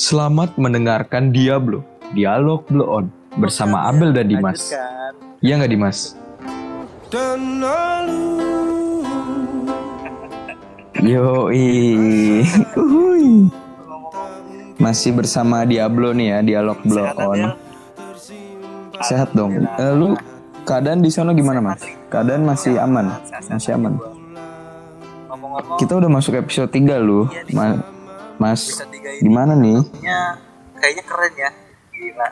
Selamat mendengarkan Diablo, Dialog Blow On bersama Abel dan Dimas. Iya nggak Dimas? Yo Masih bersama Diablo nih ya, Dialog Blow Sehat, On. Sehat dong. Eh, lu keadaan di sana gimana mas? Keadaan masih aman? Masih aman. Kita udah masuk episode 3 lu, Ma- Mas. ini Gimana nih? kayaknya kayaknya keren ya. Gila.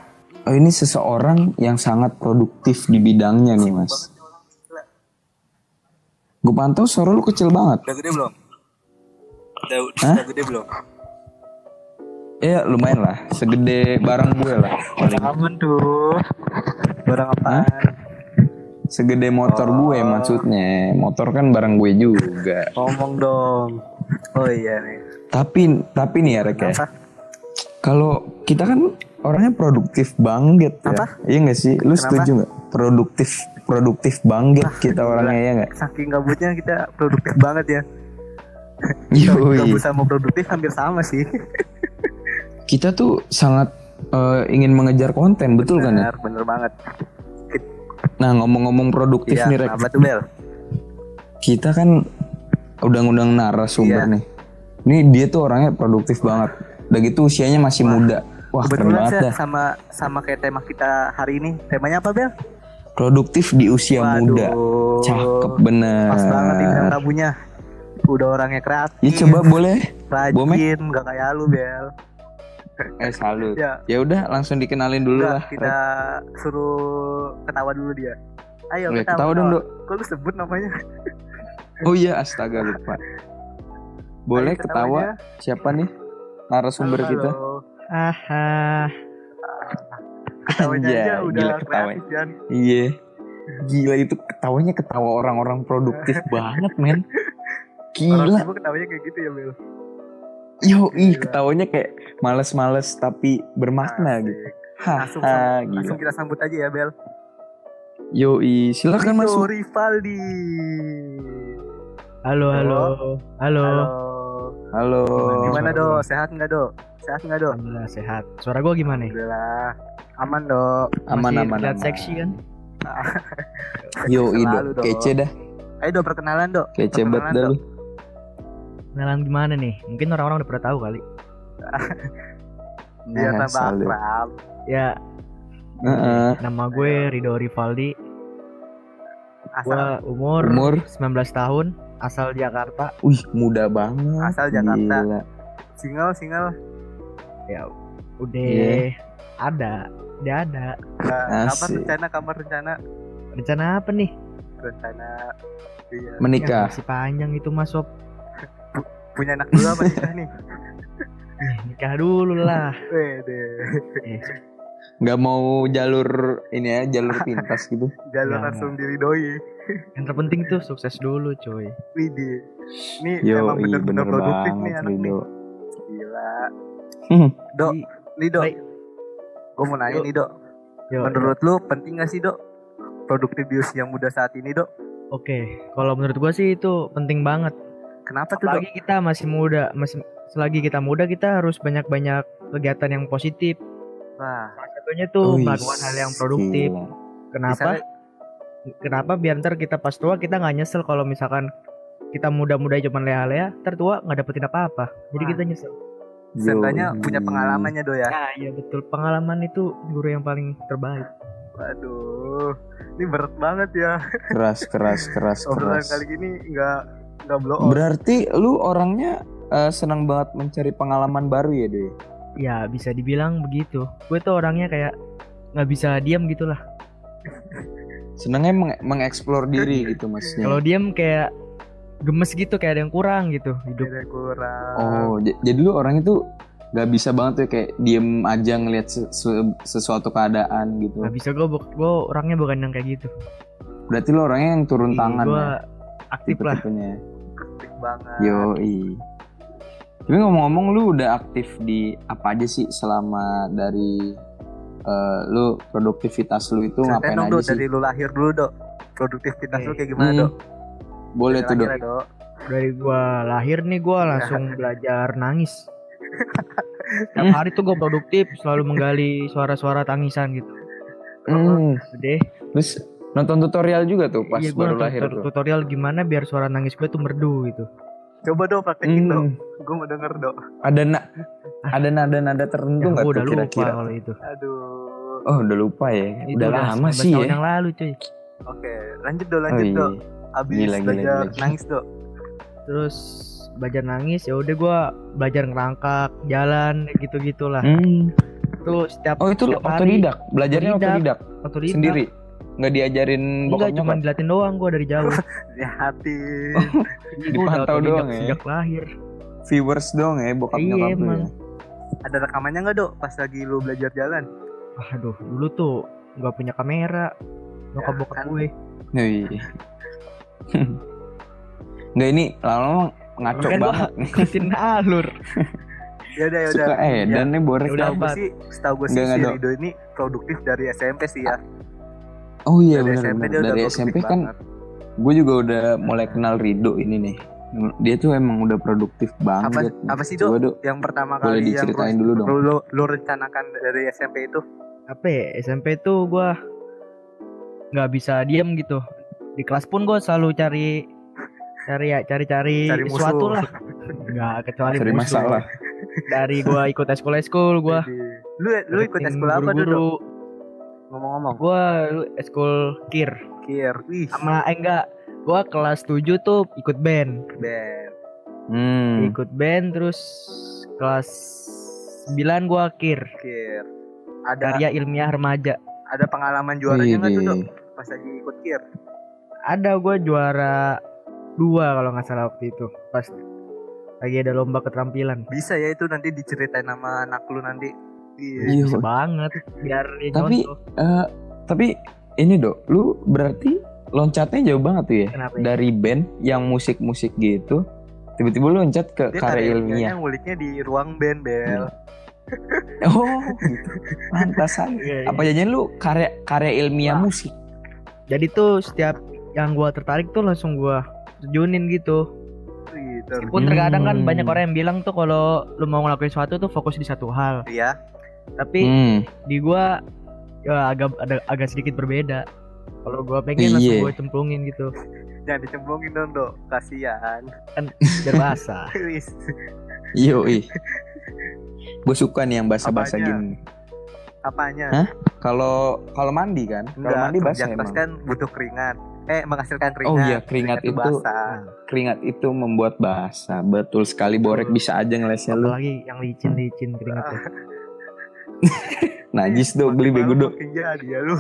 Oh, ini seseorang yang sangat produktif di bidangnya nih mas. Gue pantau suara lu kecil banget. Udah gede belum? Udah, Hah? udah gede belum? Ya lumayan lah, segede barang gue lah. Paling. Aman tuh. Barang apaan? Segede motor gue maksudnya. Motor kan barang gue juga. Ngomong dong. Oh iya nih. Tapi tapi nih ya Rek ya. Kalau kita kan orangnya produktif banget ya. Apa? Iya gak sih? Lu setuju gak? Produktif produktif banget kita orangnya ya gak? Saking gabutnya kita produktif banget ya. Gabut sama produktif hampir sama sih. Kita tuh sangat eh, ingin mengejar konten, betul kan ya? Bener, bener banget. Nah ngomong-ngomong produktif Iya, nih Rek. apa tuh Bel? Kita kan undang-undang narasumber Iya. nih. Ini dia tuh orangnya produktif banget. Udah gitu usianya masih muda. Wah keren banget dah. sama sama kayak tema kita hari ini. Temanya apa Bel? Produktif di usia Waduh. muda. Cakep bener. Pas banget bintang tamunya. Udah orangnya kreatif. Ya coba boleh. Rajin, gak kayak lu Bel. Eh salut. Ya, Ya udah langsung dikenalin dulu udah lah. kita suruh ketawa dulu dia. Ayo Oke, ketawa, ketawa dong, Dok. Kok lu sebut namanya? Oh iya astaga lupa. Boleh Ayo ketawa ketawanya. siapa nih narasumber Halo, kita? halo. Aha. Ketawanya aja Anjay, udah gila kreatif. Iya. Gila itu ketawanya ketawa orang-orang produktif banget men. Orang Gila. sibuk ketawanya kayak gitu ya Bel. Yo ih ketawanya kayak males-males tapi bermakna Asik. gitu. Langsung, Haha langsung kita sambut aja ya Bel. Yo silakan Rido masuk. Rivaldi. Halo, halo. Halo. Halo. Halo. Gimana dok? Sehat nggak dok? Sehat nggak dok? Alhamdulillah sehat. Suara gua gimana? Alhamdulillah. Aman dok. Aman Masih aman aman. seksi kan? Yo Selalu, dok. Kece dah. Ayo dok perkenalan dok. Kece Perkenalan, banget dah. Kenalan gimana nih? Mungkin orang-orang udah pernah tahu kali. Biar Nah, tambah salut. akrab. Ya, Heeh. nama gue Rido Rivaldi. Asal Gua umur, Umur? 19 tahun, asal Jakarta. Wih muda banget. Asal Jakarta. Gila. single single. Ya, udah Iya. ada. Udah ada. Nah, kapan rencana kamar rencana Rencana apa nih? rencana iya. Ya, Menikah. masih panjang itu Mas Sob. Punya anak dulu apa nikah nih? Eh, nikah dulu lah. Wede. Eh, Nggak mau jalur ini ya jalur pintas gitu. Jalan Ya. langsung diridoi. yang terpenting tuh sukses dulu, cuy. Widih. Ini Yo emang iya bener-bener bener produktif banget nih anak nih. Gila. Hmm. Dok, nih dok. Baik. Gue mau nanya Yuk. nih dok. Yo, Menurut lu penting gak sih dok? Produktif di usia muda saat ini dok? Oke, kalau menurut gua sih itu penting banget. Kenapa tuh dok? Apalagi kita masih muda, masih selagi kita muda kita harus banyak-banyak kegiatan yang positif. Nah, Salah satunya tuh Wih, melakukan hal yang produktif. gila. Kenapa? misalnya Kenapa biar ntar kita pas tua kita nggak nyesel kalau misalkan kita muda-muda cuman leha-leha, ntar tua nggak dapetin apa-apa. Jadi Wah. kita nyesel. seenggaknya punya pengalamannya dok ya? Nah, iya betul. Pengalaman itu guru yang paling terbaik. Waduh, ini berat banget ya. Keras keras keras Obrolan keras. kali ini nggak nggak blow on. Berarti lu orangnya eh, senang banget mencari pengalaman baru ya Doi? Ya bisa dibilang begitu. Gue tuh orangnya kayak nggak bisa diam gitu lah. Senangnya meng- mengeksplor diri gitu maksudnya. Kalau diam kayak gemes gitu, kayak ada yang kurang gitu hidup. Beda kurang. Oh, jadi lu orang itu gak bisa banget tuh kayak diem aja ngelihat se- se- sesuatu keadaan gitu. Nggak bisa gue, gue orangnya bukan yang kayak gitu. Berarti lu orangnya yang turun tangan gue ya, aktif lah. tipe-tipenya. Aktif banget. Yo, Tapi ngomong-ngomong lu udah aktif di apa aja sih selama dari eh, lu produktivitas lu itu Ceritain ngapain dong aja dok sih? dari lu lahir dulu dok. Produktivitas lu Oke. kayak gimana Hmm, dok? Boleh tuh dok. lahir dok. Dari gua lahir nih gua langsung belajar nangis. Setiap hari tuh gue produktif selalu menggali suara-suara tangisan gitu. Hmm. Deh, Terus nonton tutorial juga tuh pas iya baru lahir tuh. tutorial gimana biar suara nangis gue tuh merdu gitu. Coba dong praktekin Hmm. dong. Gue mau denger dong. Ada na ada nada-nada tertentu Ya, nggak gue tuh kira-kira? kalau itu. Aduh. Oh udah lupa ya. Itu udah lama 19 sih tahun ya. yang lalu cuy. Oke, lanjut dong, Oh lanjut iya. dong. Abis Gila, gila, belajar gila. nangis dong. Terus belajar nangis ya udah gue belajar ngerangkak jalan gitu gitulah. Hmm. Tuh setiap Oh itu setiap hari otodidak, belajarnya Otodidak. otodidak otodidak. sendiri. Nggak diajarin Enggak bokap cuma dilatih doang gue dari jauh. Hati. Gua Dipantau doang ya. Sejak lahir. Viewers dong ya bokap Iya, nyokap emang. ya. Ada rekamannya nggak dok? Pas lagi lu belajar jalan. Aduh, dulu tuh nggak punya kamera. Nyokap Ya, bokap kan. gue. Iya. Nggak ini lama-lama ngaco Kan banget nih. ikutin alur. Ya udah ya udah. Suka edan nih borek. Ya udah, Setahu gue Bat. sih, setahu gue sih si. Rido ini produktif dari SMP sih ya. Oh iya dari benar SMP udah Dari SMP kan gue juga udah mulai kenal Rido ini nih. Dia tuh emang udah produktif Apa banget. apa sih Coba dok? Dok, Yang pertama boleh kali yang diceritain lu, dulu dong. lu, lu, lu rencanakan dari SMP itu? Apa ya, SMP tuh gue nggak bisa diem gitu. Di kelas pun gue selalu cari cari ya cari-cari Cari musuh. sesuatu lah. Nggak kecuali Cari musuh. masalah. Dari gue ikut eskul eskul gue. Jadi, Lu lu ikut eskul apa dok? Ngomong-ngomong. Gue eskul kir. Kir. Wih, Sama eh enggak. Gue kelas 7 tuh ikut band. band. Hmm. Ikut band terus kelas 9 gue kir. Kir. Ada Karya ilmiah remaja. ada pengalaman juaranya nggak tuh dok? Pas lagi ikut kir. ada gue juara dua kalau nggak salah waktu itu pas lagi ada lomba keterampilan Bisa ya itu nanti diceritain sama anak lu nanti. Iya. Iya. bisa banget biar dia Tapi-. Eh, tapi ini dok, lu berarti loncatnya jauh banget tuh ya kenapa ya? dari band yang musik-musik gitu, tiba-tiba lu loncat ke Dia karya ilmiah. ilmiahnya nguliknya di ruang band bel. Oh, gitu. Pantasan. Iya, iya. Apa jajan lu karya karya ilmiah Wah. musik? jadi tuh setiap yang gue tertarik tuh langsung gue terjunin gitu Gitu. Meskipun terkadang kan Hmm. banyak orang yang bilang tuh kalau lu mau ngelakuin sesuatu tuh fokus di satu hal Iya. Tapi Hmm. di gua ya agak ada agak sedikit berbeda kalau gua pengen langsung Iya. gue cemplungin gitu Jangan dicemplungin dong dok. Kasihan. biar basah ih. Gue suka nih yang basah-basah Apanya? gini. Apanya? Hah? Kalau kalau mandi kan? Kalau mandi basah emang. kan butuh keringat. Eh, menghasilkan keringat. Oh iya, keringat itu basah. keringat itu membuat basah. Betul sekali Borek bisa aja ngelesnya lu. apalagi yang licin-licin keringetnya Najis dong beli bego dong. Makin jadi ya lu.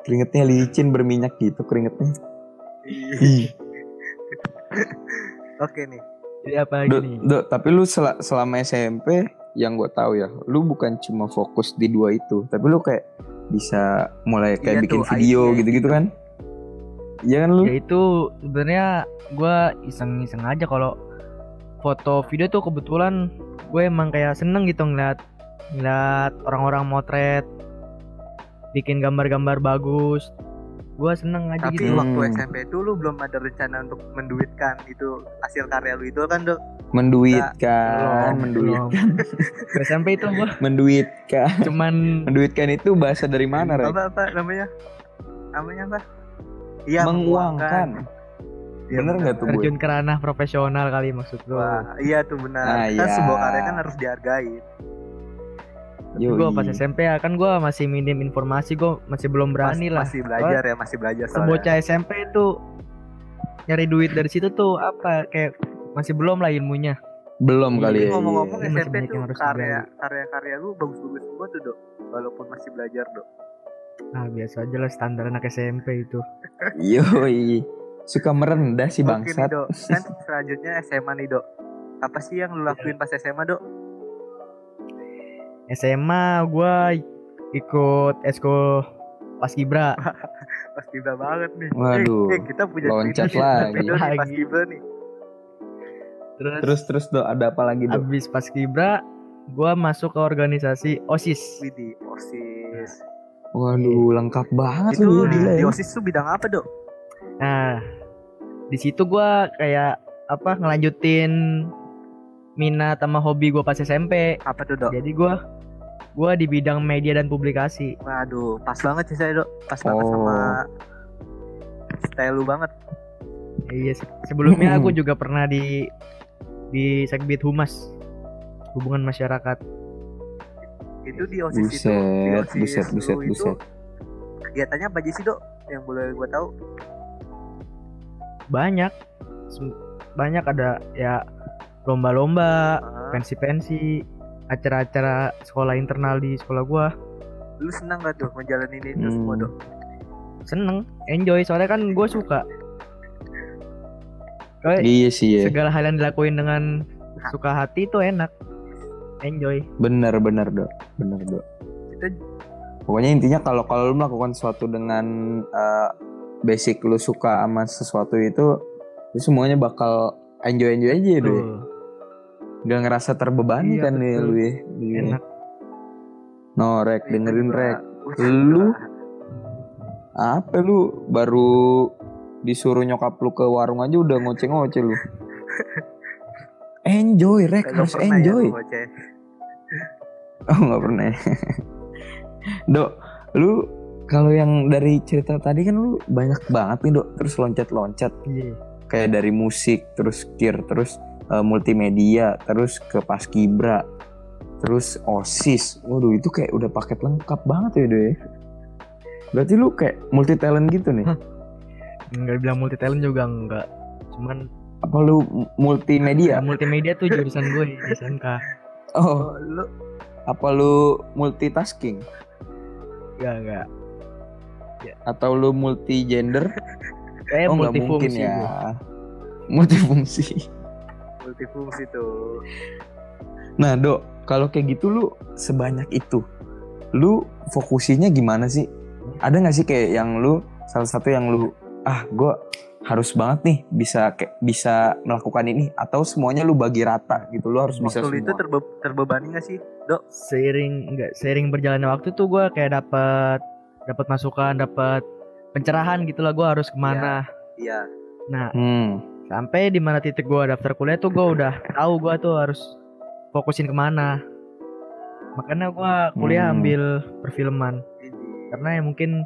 Keringetnya licin berminyak gitu keringetnya. Iya. Oke nih. jadi apa lagi nih Dok, tapi lu sel- selama SMP yang gue tahu ya, lu bukan cuma fokus di dua itu, tapi lu kayak bisa mulai kayak Iya bikin tuh, video idea gitu-gitu kan? Iya kan lu? ya itu sebenarnya gua iseng-iseng aja kalau foto video tuh kebetulan gue emang kayak seneng gitu ngeliat ngeliat orang-orang motret bikin gambar-gambar bagus gue seneng aja Tapi gitu waktu Hmm. SMP itu lu belum ada rencana untuk menduitkan itu hasil karya lu itu kan dok. Menduitkan, Belum, menduitkan. SMP itu gua menduitkan. cuman Menduitkan itu bahasa dari mana, Rek? Apa apa namanya? Namanya apa? Iya, Menguangkan. Iya, Bener nggak tuh, Bu? terjun ke ranah profesional kali maksud lu Wah, iya tuh benar. Ah, kan iya. sebuah karya kan harus dihargai. Gue pas SMP ya kan gue masih minim informasi gue masih belum berani Mas- lah Masih belajar ya, masih belajar soalnya. sebocah SMP itu nyari duit dari situ tuh apa kayak masih belum lah ilmunya Belum Iya, kali ya. ngomong-ngomong iya. SMP tuh yang harus karya karya-karya lu bagus-bagus semua tuh dok. Walaupun masih belajar dok. nah biasa aja lah standar anak SMP itu iya. Yoi. Suka merendah si Oke nih bangsat. dok. Kan selanjutnya SMA nih dok. Apa sih yang lu lakuin pas SMA dok? SMA gue ikut eskul pas kibra Pas Gibra banget nih. Waduh, Eh, eh, kita punya loncat lagi. nih pas Lagi. Gibra nih. terus, Terus terus Dok, ada apa lagi, Dok? abis pas kibra gue masuk ke organisasi osis Widih, OSIS. Waduh, lengkap banget Itu lu di, di ya. OSIS tuh bidang apa dok? Nah di situ gue kayak apa ngelanjutin minat sama hobi gue pas SMP. Apa tuh dok? Jadi gue gue di bidang media dan publikasi. Waduh, pas banget sih saya dok. Pas banget Oh. sama style lu banget. Iya, se- sebelumnya aku juga pernah di di Segbit Humas hubungan masyarakat. Itu di osis itu, di Buset, OSIS buset, buset, itu buset. kegiatannya apa aja sih dok? Yang boleh gua tahu? Banyak Sem- banyak ada ya lomba-lomba, Ah, pensi-pensi, acara-acara sekolah internal di sekolah gua. lu senang gak tuh ngejalanin itu Hmm. semua dok? Seneng, enjoy soalnya kan gue suka. Iya sih ya. segala hal yang dilakuin dengan suka hati itu enak. Enjoy. Bener bener dok, bener dok. Kita Pokoknya intinya kalau kalau lu melakukan sesuatu dengan eh, basic lu suka sama sesuatu itu, itu semuanya bakal enjoy enjoy aja ya, dok. Tuh, Gak ngerasa terbebani Iya, kan nih lu ya. Iya. enak. No rek, dengerin rek. Lu apa lu baru disuruh nyokap lu ke warung aja udah ngoceh-ngoceh lu. Enjoy rek, Kagak harus ya enjoy. lu ngoceh. Oh nggak pernah ya. Dok, lu kalau yang dari cerita tadi kan lu banyak banget nih dok, terus loncat-loncat Iya. kayak dari musik, terus kir, terus eh, multimedia, terus ke paskibra, terus osis. Waduh itu kayak udah paket lengkap banget ya dok ya. Berarti lu kayak multi talent gitu nih? Enggak bilang multi talent juga enggak. Cuman Apa lu multimedia? ya, multimedia tuh jurusan gue di SMK. Oh, Oh, lu apa lu multitasking? Enggak, enggak. Atau lu multi gender? Eh oh nggak mungkin ya. gue. Multifungsi. multifungsi tuh. Nah, Dok, kalau kayak gitu lu sebanyak itu, lu fokusinya gimana sih? Ada nggak sih kayak yang lu salah satu yang lu ah gue harus banget nih bisa kayak bisa melakukan ini atau semuanya lu bagi rata gitu lu harus bisa Waktu itu semua. terbe- terbebani gak sih? Seiring enggak seiring berjalannya waktu tuh gue kayak dapat dapat masukan, dapat pencerahan gitu lah gue harus ke mana. Iya. Nah, Hmm. sampai di mana titik gue daftar kuliah tuh gue udah tahu gue tuh harus fokusin ke mana. Makanya gue kuliah Hmm. ambil perfilman karena ya mungkin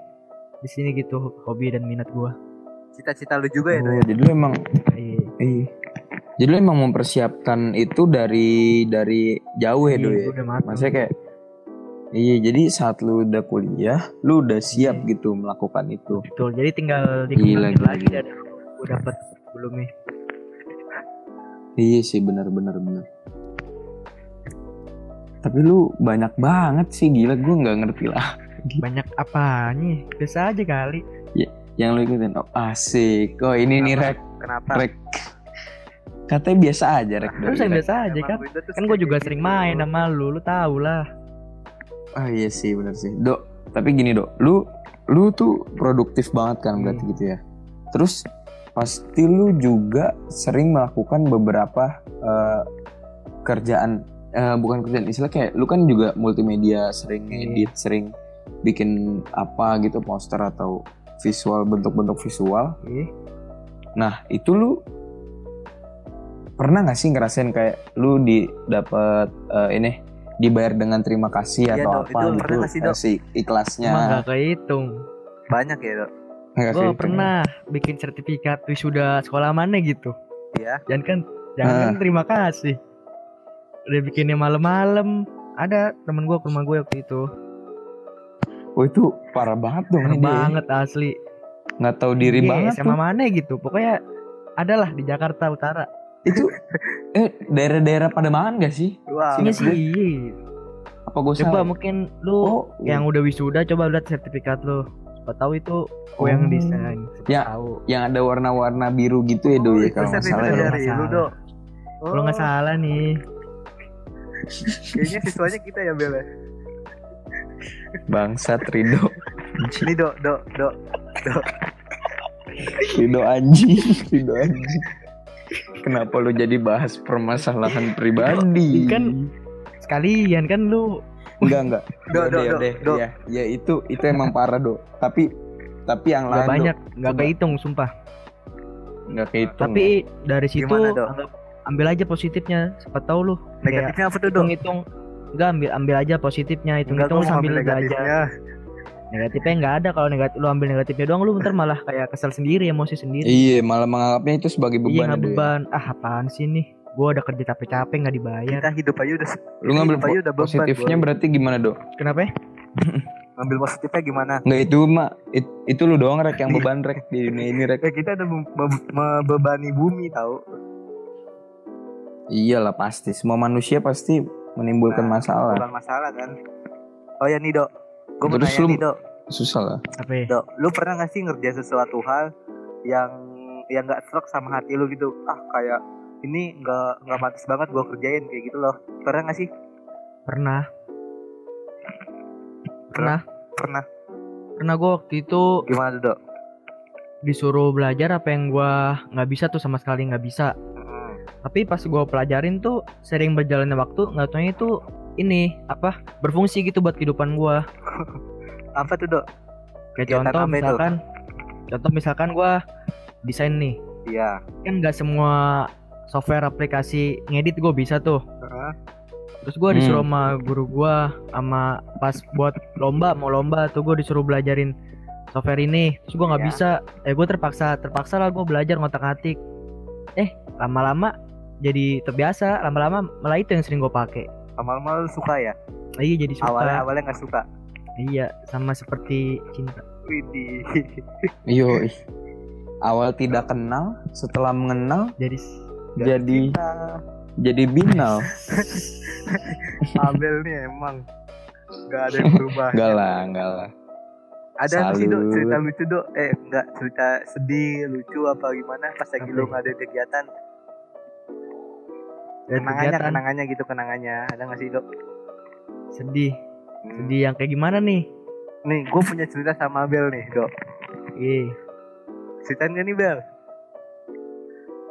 di sini gitu hobi dan minat gue. Cita-cita lu juga ya, Oh, ya? jadi lu emang Iya. iya. Jadi lu emang mempersiapkan itu dari dari jauh ya, Iya, Do ya? Maksudnya kayak Iya, jadi saat lu udah kuliah, lu udah siap Iya. gitu melakukan itu. Betul, jadi tinggal dikembangin gila, lagi gila. dari gue dapat sebelumnya. Iya sih benar benar. Tapi lu banyak banget sih gila gue nggak ngerti lah. Banyak apanya? Biasa aja kali. Yang lu ikutin oh asik. Oh ini nih rek Kenapa? rek. Katanya biasa aja rek. Terus yang biasa aja kan. Kan gue juga kayak sering gitu. main sama lu, lu tau lah. Ah iya sih benar sih. Dok, tapi gini dok, lu lu tuh produktif banget kan berarti Hmm. gitu ya. Terus pasti lu juga sering melakukan beberapa eh, kerjaan eh, bukan kerjaan istilah kayak lu kan juga multimedia sering Iya. edit sering bikin apa gitu poster atau visual bentuk-bentuk visual Ih, nah itu lu pernah nggak sih ngerasain kayak lu di dapat eh, ini dibayar dengan terima kasih Iya, atau Dok. apa Itu gitu pernah nggak sih, Dok? si ikhlasnya emang gak kehitung. Banyak ya, Dok? Gue pernah bikin sertifikat wisuda sekolah mana gitu. Iya. Jangan kan, jangan kan terima kasih. Udah bikinnya malam-malam. Ada temen gue ke rumah gue waktu itu. Oh itu parah banget dong Parah ini dia. banget asli. Nggak tahu diri Iya, banget tuh. mana gitu. Pokoknya adalah di Jakarta Utara. Itu eh daerah-daerah Pademangan gak sih? Wow. Ingat sih. iya. Apa gue Coba salah? mungkin lu Oh, yang udah wisuda coba lihat sertifikat lu. Siapa tahu itu gue yang Oh. desain. Siapa Ya. tahu. yang ada warna-warna biru gitu ya Do Oh, ya itu kalau nggak salah ya. dari lu. Dok. Kalau nggak Oh, salah nih. Kayaknya siswanya kita ya, Bel. ya? Bangsat Rido. Ini, Dok, Dok, Dok. Rido anjing, Rido anjing. Kenapa lu jadi bahas permasalahan pribadi? Kan- Sekalian kan lu enggak enggak. Dok, udah, Dok, udah. Dok. Ya, ya itu itu emang parah do. Tapi tapi yang lain banyak, nggak Coba. kehitung sumpah. Do. nggak kehitung. Tapi dari situ Gimana, anggap ambil aja positifnya siapa tahu lu Negatifnya apa tuh dok? hitung-hitung enggak ambil ambil aja positifnya Enggak hitung-hitung sambil ambil belajar negatifnya. nggak ada kalau negatif lu ambil negatifnya doang lu ntar malah kayak kesel sendiri emosi sendiri Iya, malah menganggapnya itu sebagai iya beban. nggak ya, ya. beban ah apaan sih nih gua udah kerja capek-capek nggak dibayar Kita hidup aja udah Lu ngambil aja po- udah beban, positifnya boy. berarti gimana, Dok? kenapa ya? ngambil positifnya gimana? Enggak itu, Mak. It- itu lu doang rek yang Iya. beban rek di dunia ini rek. Ya kita udah mem- mem- membebani bumi tahu. Iyalah pasti. Semua manusia pasti menimbulkan Nah, masalah. Bukan masalah kan? Oh ya nih dok, gue mau Terus nanya lu- nih dok, Susah lah. apa ya? dok, lu pernah gak sih ngerjain sesuatu hal yang yang nggak serak sama hati lu gitu? Ah kayak ini nggak nggak pantas banget gue kerjain kayak gitu loh. Pernah gak sih? pernah pernah Pernah. pernah gua waktu itu Gimana tuh dok? disuruh belajar apa yang gua nggak bisa tuh sama sekali nggak bisa tapi pas gua pelajarin tuh sering berjalannya waktu nggak taunya itu ini apa berfungsi gitu buat kehidupan gua Apa tuh dok? kayak Kegiatan contoh apa itu? misalkan contoh misalkan gua desain nih Iya. kan nggak semua software aplikasi ngedit gue bisa tuh Heeh. terus gua disuruh sama guru gua sama pas buat lomba mau lomba tuh gue disuruh belajarin software ini terus gua nggak Iya. bisa eh gue terpaksa terpaksa lah gue belajar ngotak atik eh lama-lama jadi terbiasa lama-lama malah itu yang sering gue pakai Lama-lama suka ya? iya jadi suka Awalnya awalnya nggak suka. Iya sama seperti cinta Widih. Iyo. Awal tidak kenal, setelah mengenal jadi jadi Cinta. jadi binal. Abel nih emang nggak ada yang berubah. Enggak lah, enggak lah. Ada apa sih dok cerita lucu dok? Eh enggak cerita sedih, lucu apa gimana? Pas lagi lu ya? nggak ada kegiatan, dari kenangannya, kegiatan kenangannya gitu kenangannya. Ada nggak sih dok? sedih Hmm. sedih yang kayak gimana nih Nih, gue punya cerita sama Abel nih dok. iya Ceritain gak nih Bel?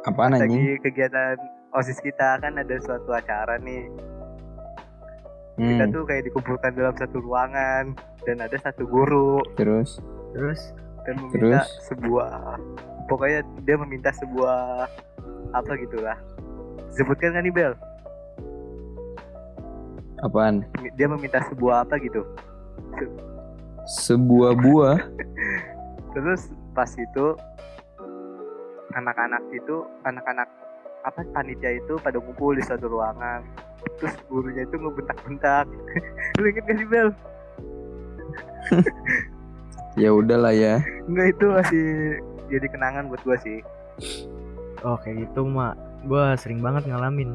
Apaan anjing? Lagi kegiatan osis kita kan ada suatu acara nih. Kita Hmm, tuh kayak dikumpulkan dalam satu ruangan dan ada satu guru terus terus dan meminta Terus? sebuah pokoknya dia meminta sebuah apa gitulah. Sebutkan kan nih Bel? Apaan? Dia meminta sebuah apa gitu. Sebuah buah. Terus pas itu anak-anak itu anak-anak apa panitia itu pada ngumpul di suatu ruangan. Terus gurunya itu ngebentak-bentak. Lu inget gak sih Bel? Ya udahlah ya. Enggak itu masih jadi kenangan buat gua sih. oh kayak gitu mak gue sering banget ngalamin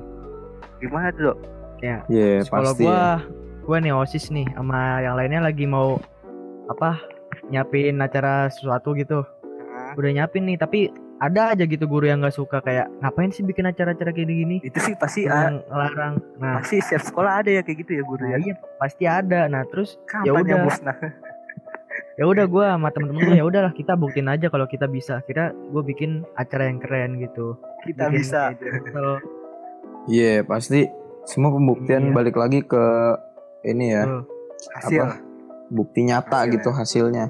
Gimana tuh, Dok? Kayak Ya kalau pasti. gua ya. gua nih osis nih sama yang lainnya lagi mau apa nyiapin acara sesuatu gitu udah nyiapin nih tapi ada aja gitu guru yang nggak suka kayak ngapain sih bikin acara-acara kayak gini Itu sih pasti yang larang nah pasti setiap sekolah ada ya kayak gitu ya guru nah, ya. iya pasti ada nah terus ya ya udah. musnah? ya udah gua sama temen-temen gua ya udahlah kita buktiin aja kalau kita bisa kira gue bikin acara yang keren gitu Kita Bikin bisa. kalau Iya pasti semua pembuktian Iya. balik lagi ke ini ya Tuh, Hasil. apa bukti nyata Hasilnya. gitu hasilnya.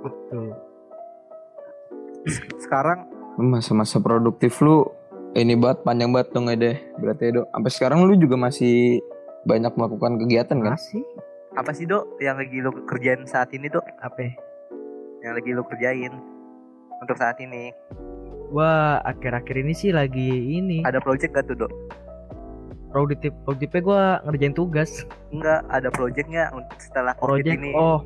betul Sekarang Masa-masa produktif lu ini banget panjang banget dong ya deh. Berarti ya, Dok. Sampai sekarang lu juga masih banyak melakukan kegiatan kan? masih apa sih Dok yang lagi lu kerjain saat ini Dok? apa ya? Yang lagi lu kerjain untuk saat ini? gua akhir-akhir ini sih lagi ini Ada project gak tuh Dok? Produktif produktifnya gua ngerjain tugas Enggak, ada projectnya untuk setelah covid project ini. oh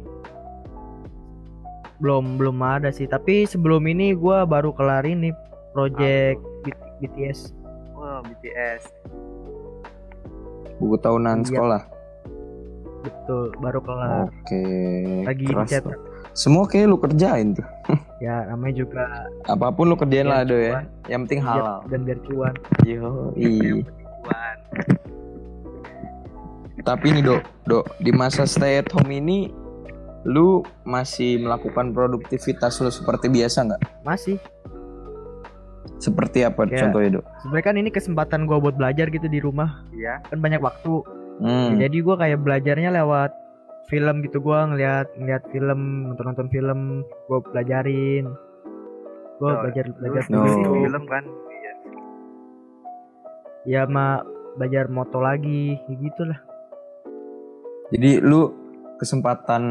belum belum ada sih tapi sebelum ini gua baru kelar ini project B- BTS Wah, BTS. Buku tahunan Iya. sekolah. betul baru kelar Oke. lagi dicat tuh. Semua kayak lu kerjain tuh. ya namanya juga Apa pun lu kerjain lah do ya. Yang penting biar- halal. dan biar cuan Yo, i. Wan. Tapi nih dok, dok di masa stay at home ini, lu masih melakukan produktivitas lu seperti biasa nggak? masih Seperti apa Kayak- contohnya dok? sebenarnya kan ini kesempatan gua buat belajar gitu di rumah Iya. kan banyak waktu Hmm. jadi gua kayak belajarnya lewat film gitu gua ngeliat ngeliat film nonton nonton film gua pelajarin gua Oh, belajar belajar No. film kan? Iya. ya mah belajar moto lagi ya gitulah Jadi lu kesempatan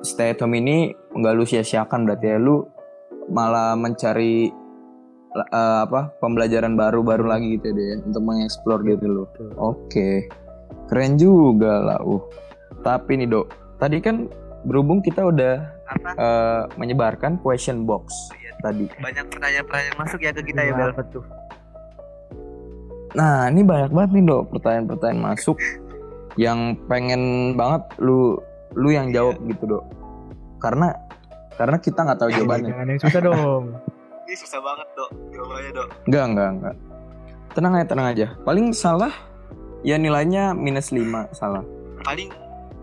stay at home ini nggak lu sia-siakan berarti ya lu malah mencari eh, apa pembelajaran baru-baru lagi gitu deh untuk mengeksplor gitu lu. Betul. Oke. Keren juga lah. Uh. Tapi nih, Dok. Tadi kan berhubung kita udah Apa? eh, menyebarkan question box tadi. Banyak pertanyaan-pertanyaan masuk ya ke kita ya Iya, Bel. tuh Nah, ini banyak banget nih, Dok, pertanyaan-pertanyaan masuk yang pengen banget lu lu yang jawab gitu, Dok. Karena karena kita nggak tahu jawabannya. jangan yang susah dong Ini susah banget dok jawabannya dok. Enggak, enggak, enggak. Tenang aja, tenang aja. Paling salah ya nilainya minus 5 salah. Paling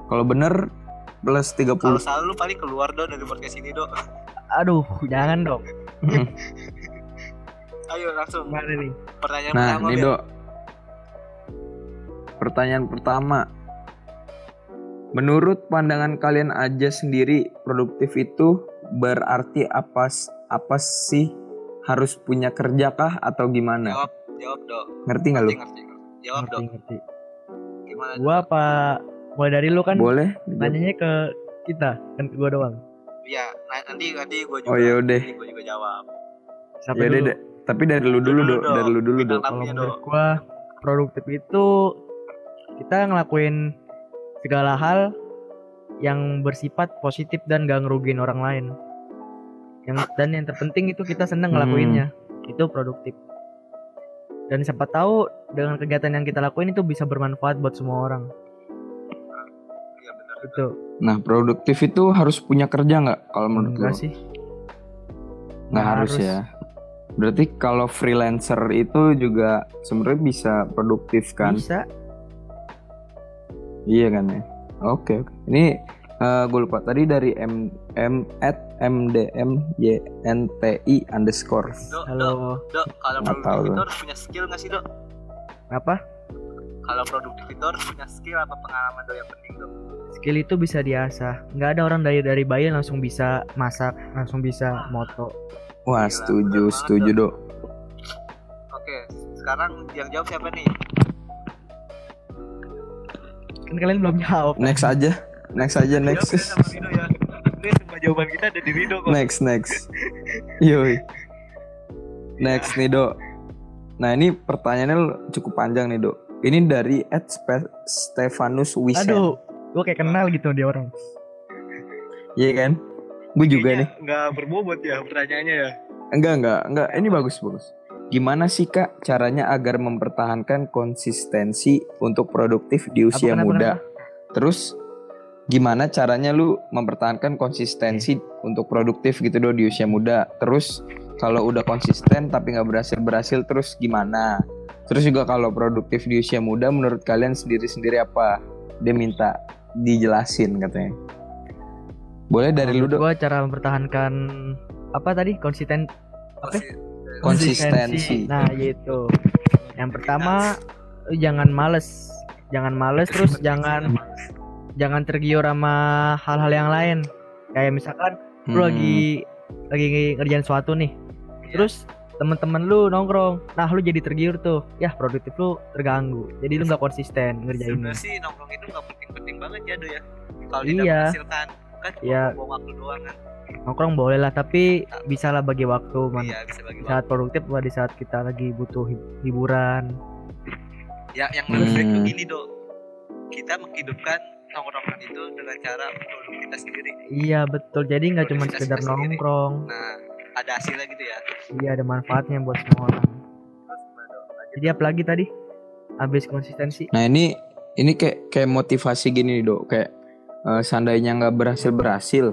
Kalau bener plus 30. kalau salah lu paling keluar dok dari podcast ini dok. aduh jangan dong Ayo langsung gimana nih pertanyaan nah, pertama nih, Bel. Dok. Pertanyaan pertama. Menurut pandangan kalian aja sendiri, produktif itu berarti apa apa sih? Harus punya kerja kah atau gimana? Jawab jawab dok. Ngerti nggak lu? Ngerti, ngerti. Jawab ngerti dok. ngerti Gimana? gua apa mulai dari lu kan Boleh? nanyanya ke kita kan ke gua doang Iya, nah, nanti nanti gue juga. Oh, yaudah. Nanti gue juga jawab. siapa Ya udah, dulu deh. Tapi dari lu dulu, Dulu. Dari lu dulu, Dok. kalau menurut gua produktif itu kita ngelakuin segala hal yang bersifat positif dan gak ngerugiin orang lain yang dan yang terpenting itu kita seneng Hmm. ngelakuinnya itu produktif dan siapa tahu dengan kegiatan yang kita lakuin itu bisa bermanfaat buat semua orang Iya benar. itu Nah, produktif itu harus punya kerja nggak kalau menurut lu? enggak sih Nggak harus. ya. Berarti kalau freelancer itu juga sebenarnya bisa produktif kan? bisa Iya kan ya. Oke oke. Ini gue lupa tadi dari m m at mdmynti underscore. Dok, dok, halo dok, kalau Nggak produktif tahu, itu Dok. harus punya skill nggak sih dok? apa Kalau produktif itu harus punya skill apa pengalaman dok yang penting dok? skill itu bisa diasah nggak ada orang dari dari bayi langsung bisa masak langsung bisa moto Wah Gila, setuju setuju dok. Oke, sekarang yang jawab siapa nih? kan kalian belum jawab Next aja. Next aja next. Jawab ya sama Rido ya. Ini semua jawaban kita ada di Rido kok. Next next. Yoi. Next nih dok. Nah ini pertanyaannya cukup panjang nih dok. Ini dari Ed Stefanus Wisen. aduh gua kayak kenal gitu dia orang Iya kan? Gue juga nih. Nggak berbobot ya pertanyaannya ya. Enggak, enggak, enggak. Ini bagus, bagus. Gimana sih kak caranya agar mempertahankan konsistensi untuk produktif di usia kenapa, muda? Terus gimana caranya lu mempertahankan konsistensi untuk produktif gitu do di usia muda? Terus kalau udah konsisten tapi nggak berhasil berhasil terus gimana? Terus juga kalau produktif di usia muda menurut kalian sendiri-sendiri apa? Dia minta dijelasin katanya. Boleh dari lu gua cara mempertahankan apa tadi konsisten Apa? Konsistensi. nah gitu. Yang pertama jangan males. Jangan males terus jangan jangan tergiur sama hal-hal yang lain. Kayak misalkan lu Hmm. lagi lagi ngerjain sesuatu nih. Terus temen-temen lu nongkrong. Nah lu jadi tergiur tuh. Ya produktif lu terganggu. Jadi lu nggak konsisten ngerjainnya. Sebenarnya sih nongkrong itu nggak penting-penting banget ya do ya. Kalau Iya. tidak menghasilkan kan cuma Iya. buang waktu doang kan. nongkrong boleh lah tapi bisa lah bagi waktu man Iya bisa bagi di waktu. saat produktif apa di saat kita lagi butuh hib- hiburan Ya yang lebih baik tuh Hmm. gini do. Kita menghidupkan nongkrongan itu dengan cara produk kita sendiri. iya betul jadi nggak cuma sekedar kita sendiri. nongkrong Nah ada hasilnya gitu ya. iya ada manfaatnya buat semua orang jadi apalagi tadi habis konsistensi Nah ini ini kayak kayak motivasi gini nih dok kayak eh, seandainya nggak berhasil berhasil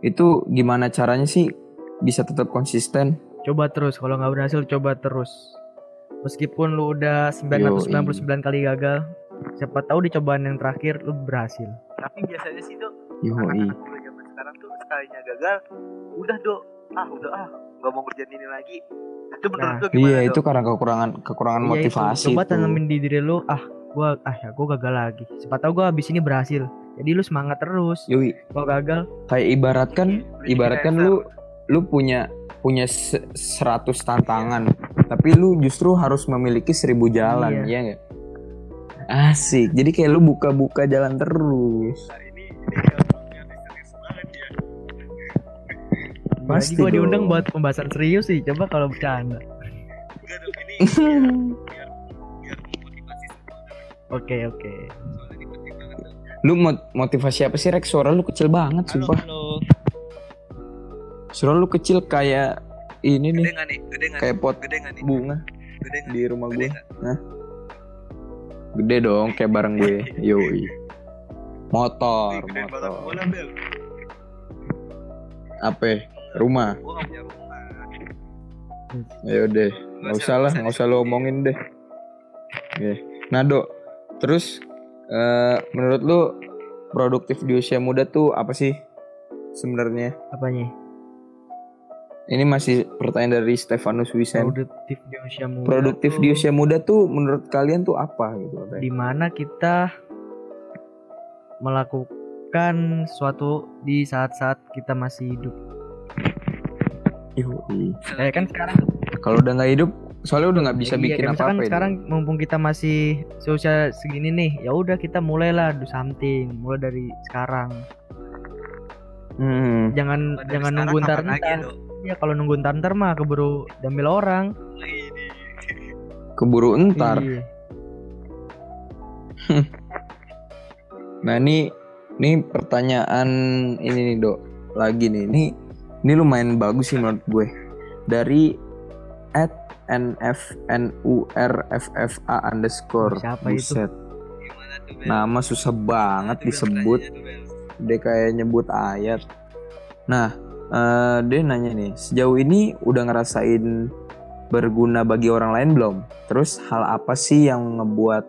itu gimana caranya sih bisa tetap konsisten? coba terus kalau nggak berhasil coba terus meskipun lu udah 999 kali gagal siapa tahu di cobaan yang terakhir lu berhasil Tapi biasanya sih Yoi. anak-anak zaman sekarang tuh sekalinya gagal udah do ah udah ah nggak mau ngerjain ini lagi itu menurut Nah, lu gimana Iya Do? itu karena kekurangan kekurangan Iya itu, motivasi. coba tuh. tanamin di diri lu ah gua ah ya gua gagal lagi siapa tahu gua habis ini berhasil jadi lu semangat terus Yoi kalau gagal kayak ibaratkan Beli ibaratkan lu lu punya punya se- 100 tantangan tapi lu justru harus memiliki seribu jalan, Iya. ya nggak? Asik. Jadi kayak lu buka-buka jalan terus. ini serius banget ya Pasti gue diundang buat pembahasan serius sih. Coba kalau bercanda. enggak dong ini biar Lu mot- motivasi apa sih Rex? Suara lu kecil banget halo sumpah. halo Suara lu kecil kayak ini gede nih, nggak nih gede nggak kayak pot gede nggak nih bunga gede nggak di rumah gede gue. nggak Gede dong kayak bareng gue. Yoi. Motor, gede motor. bola bel Apa? Rumah. punya rumah Ya udah, nggak usah lah, nggak usah lo omongin deh. Oke. Nah, Dok, terus eh, menurut lu produktif di usia muda tuh apa sih sebenarnya? Apanya? Ini masih pertanyaan dari Stefanus Wisen. Produktif di usia muda. Produktif tuh di usia muda tuh menurut kalian tuh apa gitu? di mana kita melakukan sesuatu di saat-saat kita masih hidup. Yoi. Eh kan sekarang Kalau udah nggak hidup, soalnya udah nggak bisa Iya, bikin apa-apa. ya, sekarang mumpung kita masih seusia segini nih, ya udah kita mulailah do something, mulai dari sekarang. Hmm. Jangan Dari jangan sekarang nunggu ntar ya, ntar. Ya kalau nunggu ntar ntar mah keburu diambil orang. Keburu entar. Iya. Nah ini ini pertanyaan ini nih dok lagi nih ini ini lumayan bagus sih menurut gue dari nfnurffa underscore Siapa itu? Buset, Gimana tuh, Bel? nama susah banget Gimana tuh, Bel, disebut pertanyaannya tuh, Bel? dia kayak nyebut ayat nah eh, dia nanya nih sejauh ini udah ngerasain berguna bagi orang lain belum terus hal apa sih yang ngebuat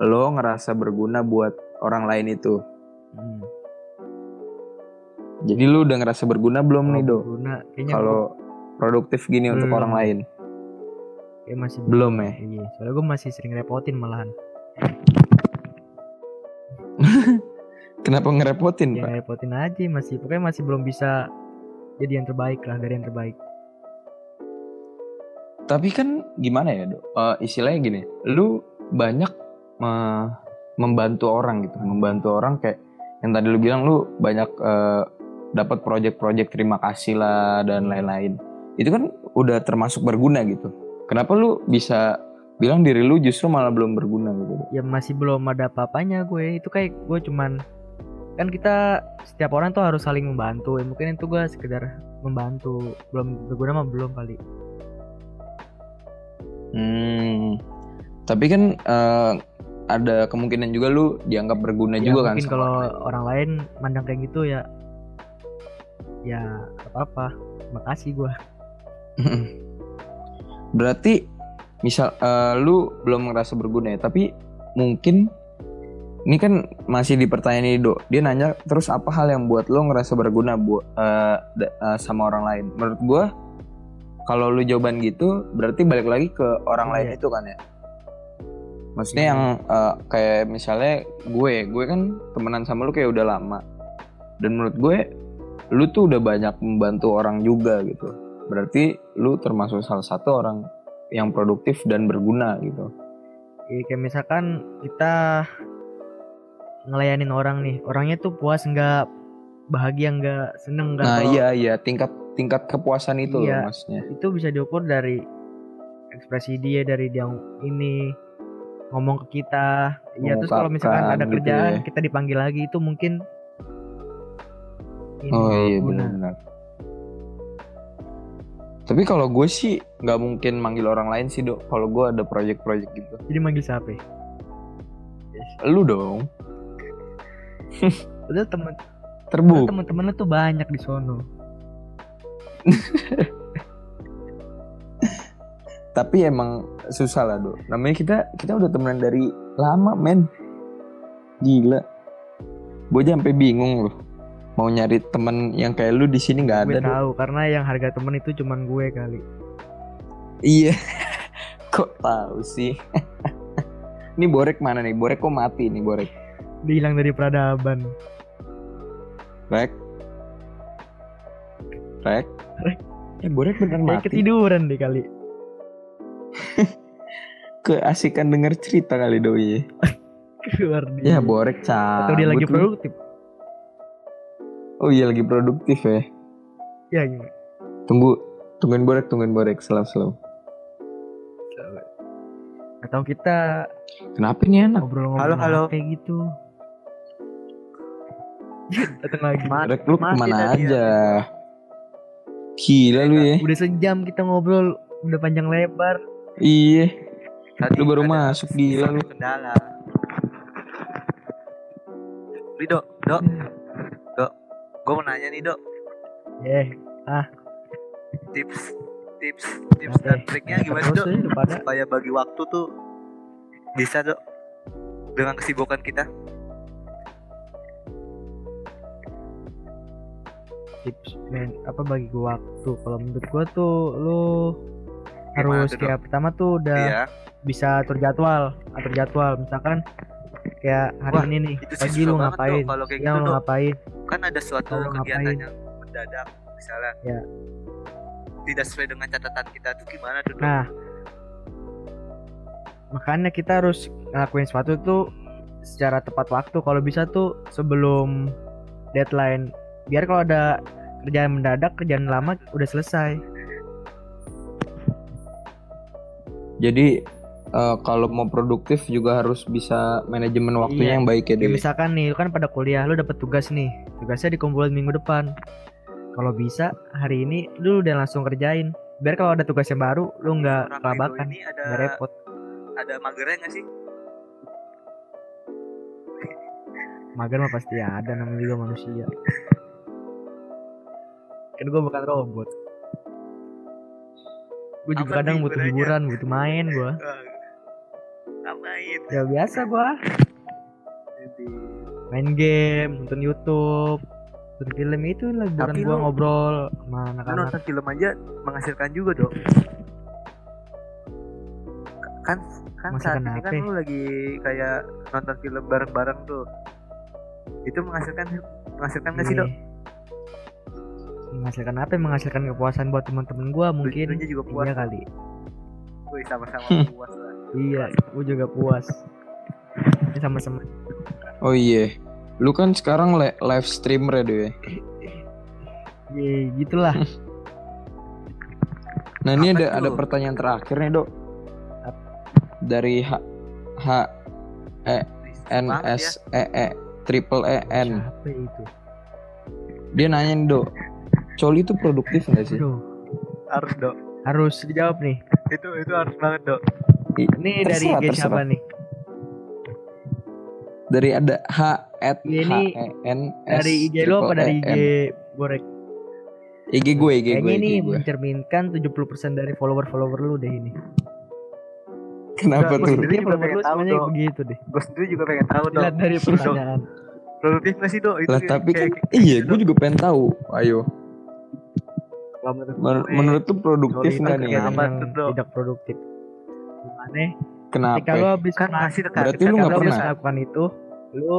lo ngerasa berguna buat orang lain itu Hmm. Jadi lu udah ngerasa berguna belum nih, Kalau Do? Kalau produktif gini untuk Belum. orang lain. Kayak masih Belum ya? Iya, soalnya gue masih sering repotin malahan. Kenapa ngerepotin, Ya Pak? repotin aja masih pokoknya masih belum bisa jadi yang terbaik lah dari yang terbaik. Tapi kan gimana ya, Do? Eh, istilahnya gini, lu banyak eh, membantu orang gitu, membantu orang kayak yang tadi lu bilang lu banyak eh, dapat project-project terima kasih lah dan lain-lain. Itu kan udah termasuk berguna gitu. Kenapa lu bisa bilang diri lu justru malah belum berguna gitu? Ya masih belum ada apa-apanya gue. Itu kayak gue cuman kan kita setiap orang tuh harus saling membantu. Ya, mungkin itu gue sekedar membantu. Belum berguna mah belum kali. Hmm. Tapi kan eh, ada kemungkinan juga lu dianggap berguna Ya, juga kan mungkin kalau orang lain. orang lain mandang kayak gitu ya ya apa-apa. Makasih gue. Berarti misal eh, lu belum ngerasa berguna ya, tapi mungkin ini kan masih di pertanyaan ini do. Dia nanya terus apa hal yang buat lu ngerasa berguna buat eh, da- eh, sama orang lain. Menurut gua kalau lu jawaban gitu berarti balik lagi ke orang lain Iya. itu kan ya. Maksudnya Iya. yang eh, kayak misalnya gue, gue kan temenan sama lu kayak udah lama. Dan menurut gue lu tuh udah banyak membantu orang juga gitu. Berarti lu termasuk salah satu orang yang produktif dan berguna gitu. Ya, kayak misalkan kita ngelayanin orang nih, orangnya tuh puas nggak bahagia nggak seneng nggak Nah kalau- iya iya tingkat tingkat kepuasan itu Iya. loh maksudnya. itu bisa diukur dari ekspresi dia dari dia ini ngomong ke kita ya terus kalau misalkan ada gitu kerjaan ya. kita dipanggil lagi itu mungkin ini Oh iya benar-benar. Tapi kalau gue sih nggak mungkin manggil orang lain sih dok. Kalau gue ada project-project gitu. jadi manggil siapa ya? Lu dong Padahal temen terbuk. temen-temen tuh banyak di sono Tapi emang susah lah dok. Namanya kita kita udah temenan dari lama men. Gila. Gue sampai bingung loh. Mau nyari temen yang kayak lu di sini nggak gue ada. Dok. tahu karena yang harga temen itu cuman gue kali Iya. kok tahu sih? Ini Borek mana nih? Borek kok mati nih Borek? dia hilang dari peradaban Rek. Rek. Rek. Eh Borek beneran mati. ketiduran deh kali keasikan denger cerita kali doi. keluar Ya borek cabut. atau dia lagi lu. Oh iya lagi produktif ya. ya gimana Tunggu, tungguin borek, tungguin borek, selalu selalu. atau kita Kenapa nih anak? ngobrol-ngobrol Halo, halo. kayak gitu datang lagi Borek lu ke mana tadi ya. aja? Gila lu ya. udah sejam kita ngobrol udah panjang lebar Iya. Tadi Lu baru masuk gila lu. kendala. Nih dok, dok. Gue mau nanya nih dok, eh tips, tips, tips dan Oke. triknya gimana dok? ya, pada Supaya bagi waktu tuh bisa dok dengan kesibukan kita. tips men apa bagi gua waktu kalau menurut gua tuh lu Gimana harus kayak pertama tuh udah Iya. bisa atur jadwal atur jadwal misalkan kayak hari Wah, ini nih pagi lu ngapain? Kalau kayak siang gitu, lu ngapain? Kan ada suatu Lalu kegiatan ngapain? yang mendadak, misalnya. Ya. Tidak sesuai dengan catatan kita tuh gimana tuh nah. Makanya kita harus ngelakuin sesuatu tuh secara tepat waktu. Kalau bisa tuh sebelum deadline. Biar kalau ada kerjaan mendadak kerjaan lama udah selesai. Jadi eh, kalau mau produktif juga harus bisa manajemen waktunya Iya. yang baik ya Dewi. misalkan nih, lu kan pada kuliah, lu dapet tugas nih. Tugasnya dikumpulin minggu depan. Kalau bisa hari ini lu udah langsung kerjain. Biar kalau ada tugas yang baru, lu nggak kelabakan, nggak repot. ada magernya nggak sih? Mager mah pasti ada, namanya juga manusia. Kan gua bukan robot. Gue juga Apa kadang butuh hiburan, butuh main gua. Ngapain? Ya biasa gua main game, nonton YouTube, nonton film itu lah hiburan Tapi gua lu- ngobrol sama anak-anak. nonton film aja menghasilkan juga dok. Kan kan saat Menghasilkan ini kan lu lagi kayak nonton film bareng-bareng tuh. Itu menghasilkan menghasilkan nggak sih dok? Iya. Menghasilkan apa? Menghasilkan kepuasan buat teman-teman gua mungkin. Juga puas. Iya kali. Wih sama-sama puas lah. Iya, gua juga puas. Ini sama-sama. Oh iya. Lu kan sekarang li- live streamer ya Dewi. Iya, gitulah. Nah ini Apa ada tuh? ada pertanyaan terakhir nih dok. Dari H H N Maaf ya. S E E triple E N. Siapa itu? Dia nanya nih dok. Coli itu produktif nggak sih? Aduh, harus dok. Harus dijawab nih. Itu itu harus banget dok. Ini dari Terserah, IG siapa nih? Dari ada H at Iya, H ini E N S Dari IG lo apa dari E IG N. Borek? IG gue, IG gue, ini gue. mencerminkan 70% dari follower-follower lu deh ini. Kenapa tuh? sendiri Ini juga pengen tahu, begitu deh. Gue sendiri juga pengen tahu dok. Lihat dari pertanyaan. Produktif nggak sih dok? Itu Lah tapi kan iya, gitu, gue juga pengen tahu. Ayo, Kalau menurut Men- gue, menurut tuh produktif nggak nih? yang tidak produktif. Gimana? Kenapa? Ketika lu habis kan dekat. Berarti lu nggak pernah? melakukan itu, lu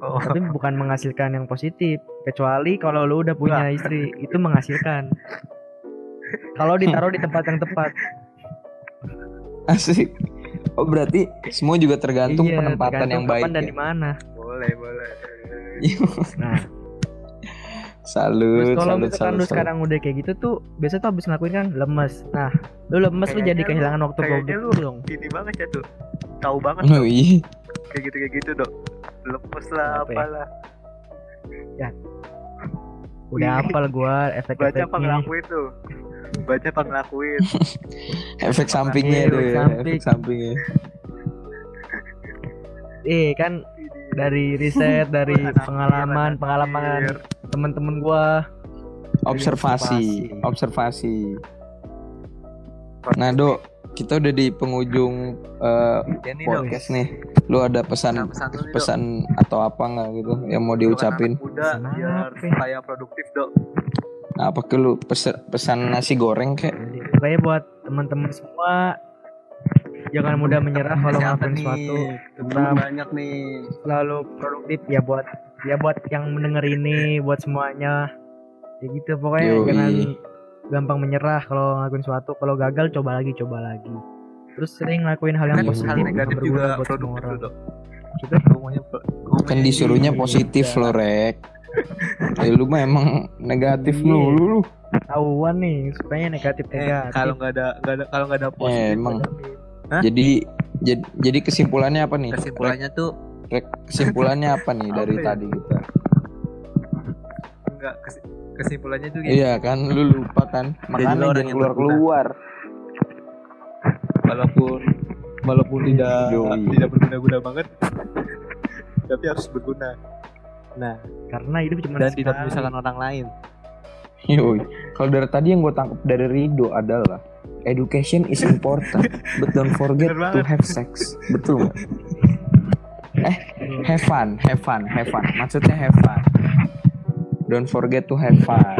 Oh. tapi bukan menghasilkan yang positif kecuali kalau lu udah punya istri itu menghasilkan kalau ditaruh di tempat yang tepat Asik. Oh berarti semua juga tergantung Iya, penempatan tergantung yang baik. dan ya? di mana Boleh boleh. nah salut, kalau salut, misalkan salut, lu salut. sekarang udah kayak gitu tuh biasa tuh habis ngelakuin kan lemes nah lu lemes lu jadi kehilangan waktu kayaknya produktif lu- dong Ini banget ya tuh. Tahu banget Oh iya. Kayak gitu kayak gitu dok. Lemes lah Apa ya? apalah. udah Wih. apal gua Baca apa efek-efeknya ngelakuin tuh. Baca apa ngelakuin. Efek sampingnya tuh ya, samping. efek sampingnya. eh kan dari riset dari pengalaman pengalaman anjir. temen-temen gua Observasi, observasi. Nah, Dok, kita udah di penghujung eh, Ya nih dok. podcast nih. Lu ada pesan Pesan nih, Dok. pesan atau apa nggak gitu yang mau diucapin? muda Pesan biar apa? supaya produktif dok. Nah, apa ke lu pesan, pesan nasi goreng kek? Pokoknya buat teman-teman semua jangan mudah menyerah kalau ngelakuin sesuatu Temen tetap banyak nih. selalu produktif ya buat ya buat yang mendengar ini buat semuanya ya gitu pokoknya Yoi. jangan gampang menyerah kalau ngelakuin sesuatu kalau gagal coba lagi coba lagi terus sering ngelakuin hal yang Kan positif hal negatif berguna juga buat semua orang. kita ngomongnya Kan disuruhnya positif Iya. lo rek. Ya, lu mah emang negatif Iya. lu lu. Tahuan nih supaya negatif eh, negatif. kalau nggak ada nggak ada kalau nggak ada positif Eh, emang. Jadi jadi, jadi kesimpulannya apa nih? kesimpulannya tuh kesimpulannya apa nih dari Apa ya? tadi kita? enggak kesimpulannya tuh gini Iya kan lu lupa kan. Makanya lu orang jangan yang keluar-keluar. walaupun walaupun tidak Yoi. tidak berguna-guna banget tapi harus berguna nah karena hidup cuma dan tidak menyusahkan orang lain Yoi. Kalau dari tadi yang gue tangkap dari Rido adalah education is important, but don't forget to have sex. Betul nggak? Eh, have fun, have fun, have fun. Maksudnya have fun. Don't forget to have fun.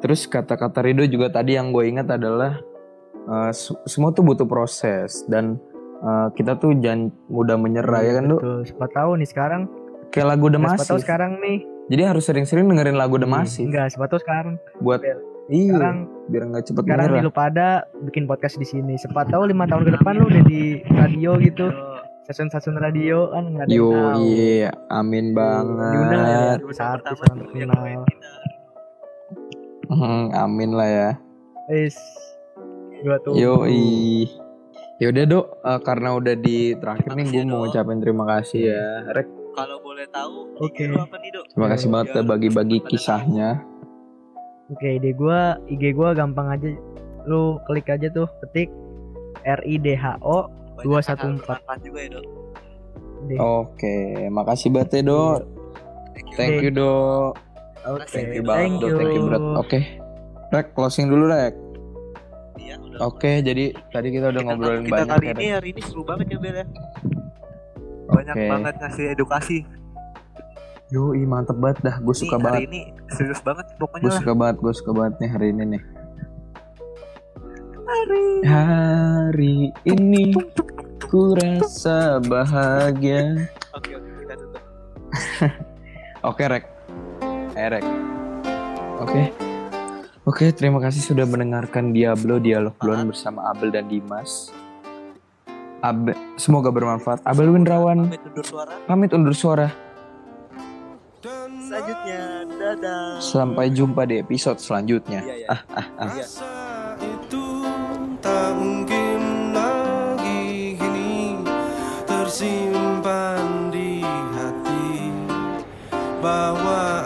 Terus kata-kata Rido juga tadi yang gue ingat adalah se- semua tuh butuh proses dan eh, kita tuh jangan mudah menyerah ya kan, Dok? Betul. Siapa tahu nih sekarang. Kayak lagu The Siapa tahu sekarang nih. Jadi harus sering-sering dengerin lagu The Massive Enggak, siapa tahu sekarang. buat Iya. iya, Sekarang biar nggak cepet sekarang menyerah. nih lu pada bikin podcast di sini. Siapa tahu lima tahun ke depan lu udah di radio gitu. Stasiun-stasiun radio kan nggak ada Yo tahu. iya, amin Diundang ya, banget. artis orang terkenal. Hmm, amin lah ya. Is gua tuh. Yo Ya udah dok, Eh, karena udah di terakhir nih gue mau ngucapin terima kasih ya. Rek, kalau boleh tahu Oke. Lu apa nih dok terima kasih banget udah bagi-bagi kisahnya. Oke, ide gua IG gua gampang aja. Lu klik aja tuh, ketik R I D H O 214. hal bermanfaat juga ya dok. Oke, makasih banget ya dok. Thank you dok. Oke, Thank you banget thank dok. Thank you berat. Oke. Rek, closing dulu Rek. Iya, udah. Oke, jadi tadi kita udah Kita- ngobrolin kita banyak kali ya, ini hari ini seru banget ya Bel ya banyak Oke. banget ngasih edukasi Yo, mantep banget dah. Gue suka Nih, hari banget. ini serius banget pokoknya Gue suka banget, gue suka banget nih hari ini nih. Hari ini ku rasa bahagia. oke oke kita tutup Oke, Rek. Eh, Rek. Oke. Oke, terima kasih sudah mendengarkan Diablo Dialog Blon bersama Abel dan Dimas. Abel, semoga bermanfaat. Abel Windrawan pamit undur suara pamit undur suara. selanjutnya dadah Sampai jumpa di episode selanjutnya. iya iya Ah, ah, ah. Iya. Tak mungkin lagi kini tersimpan di hati bahwa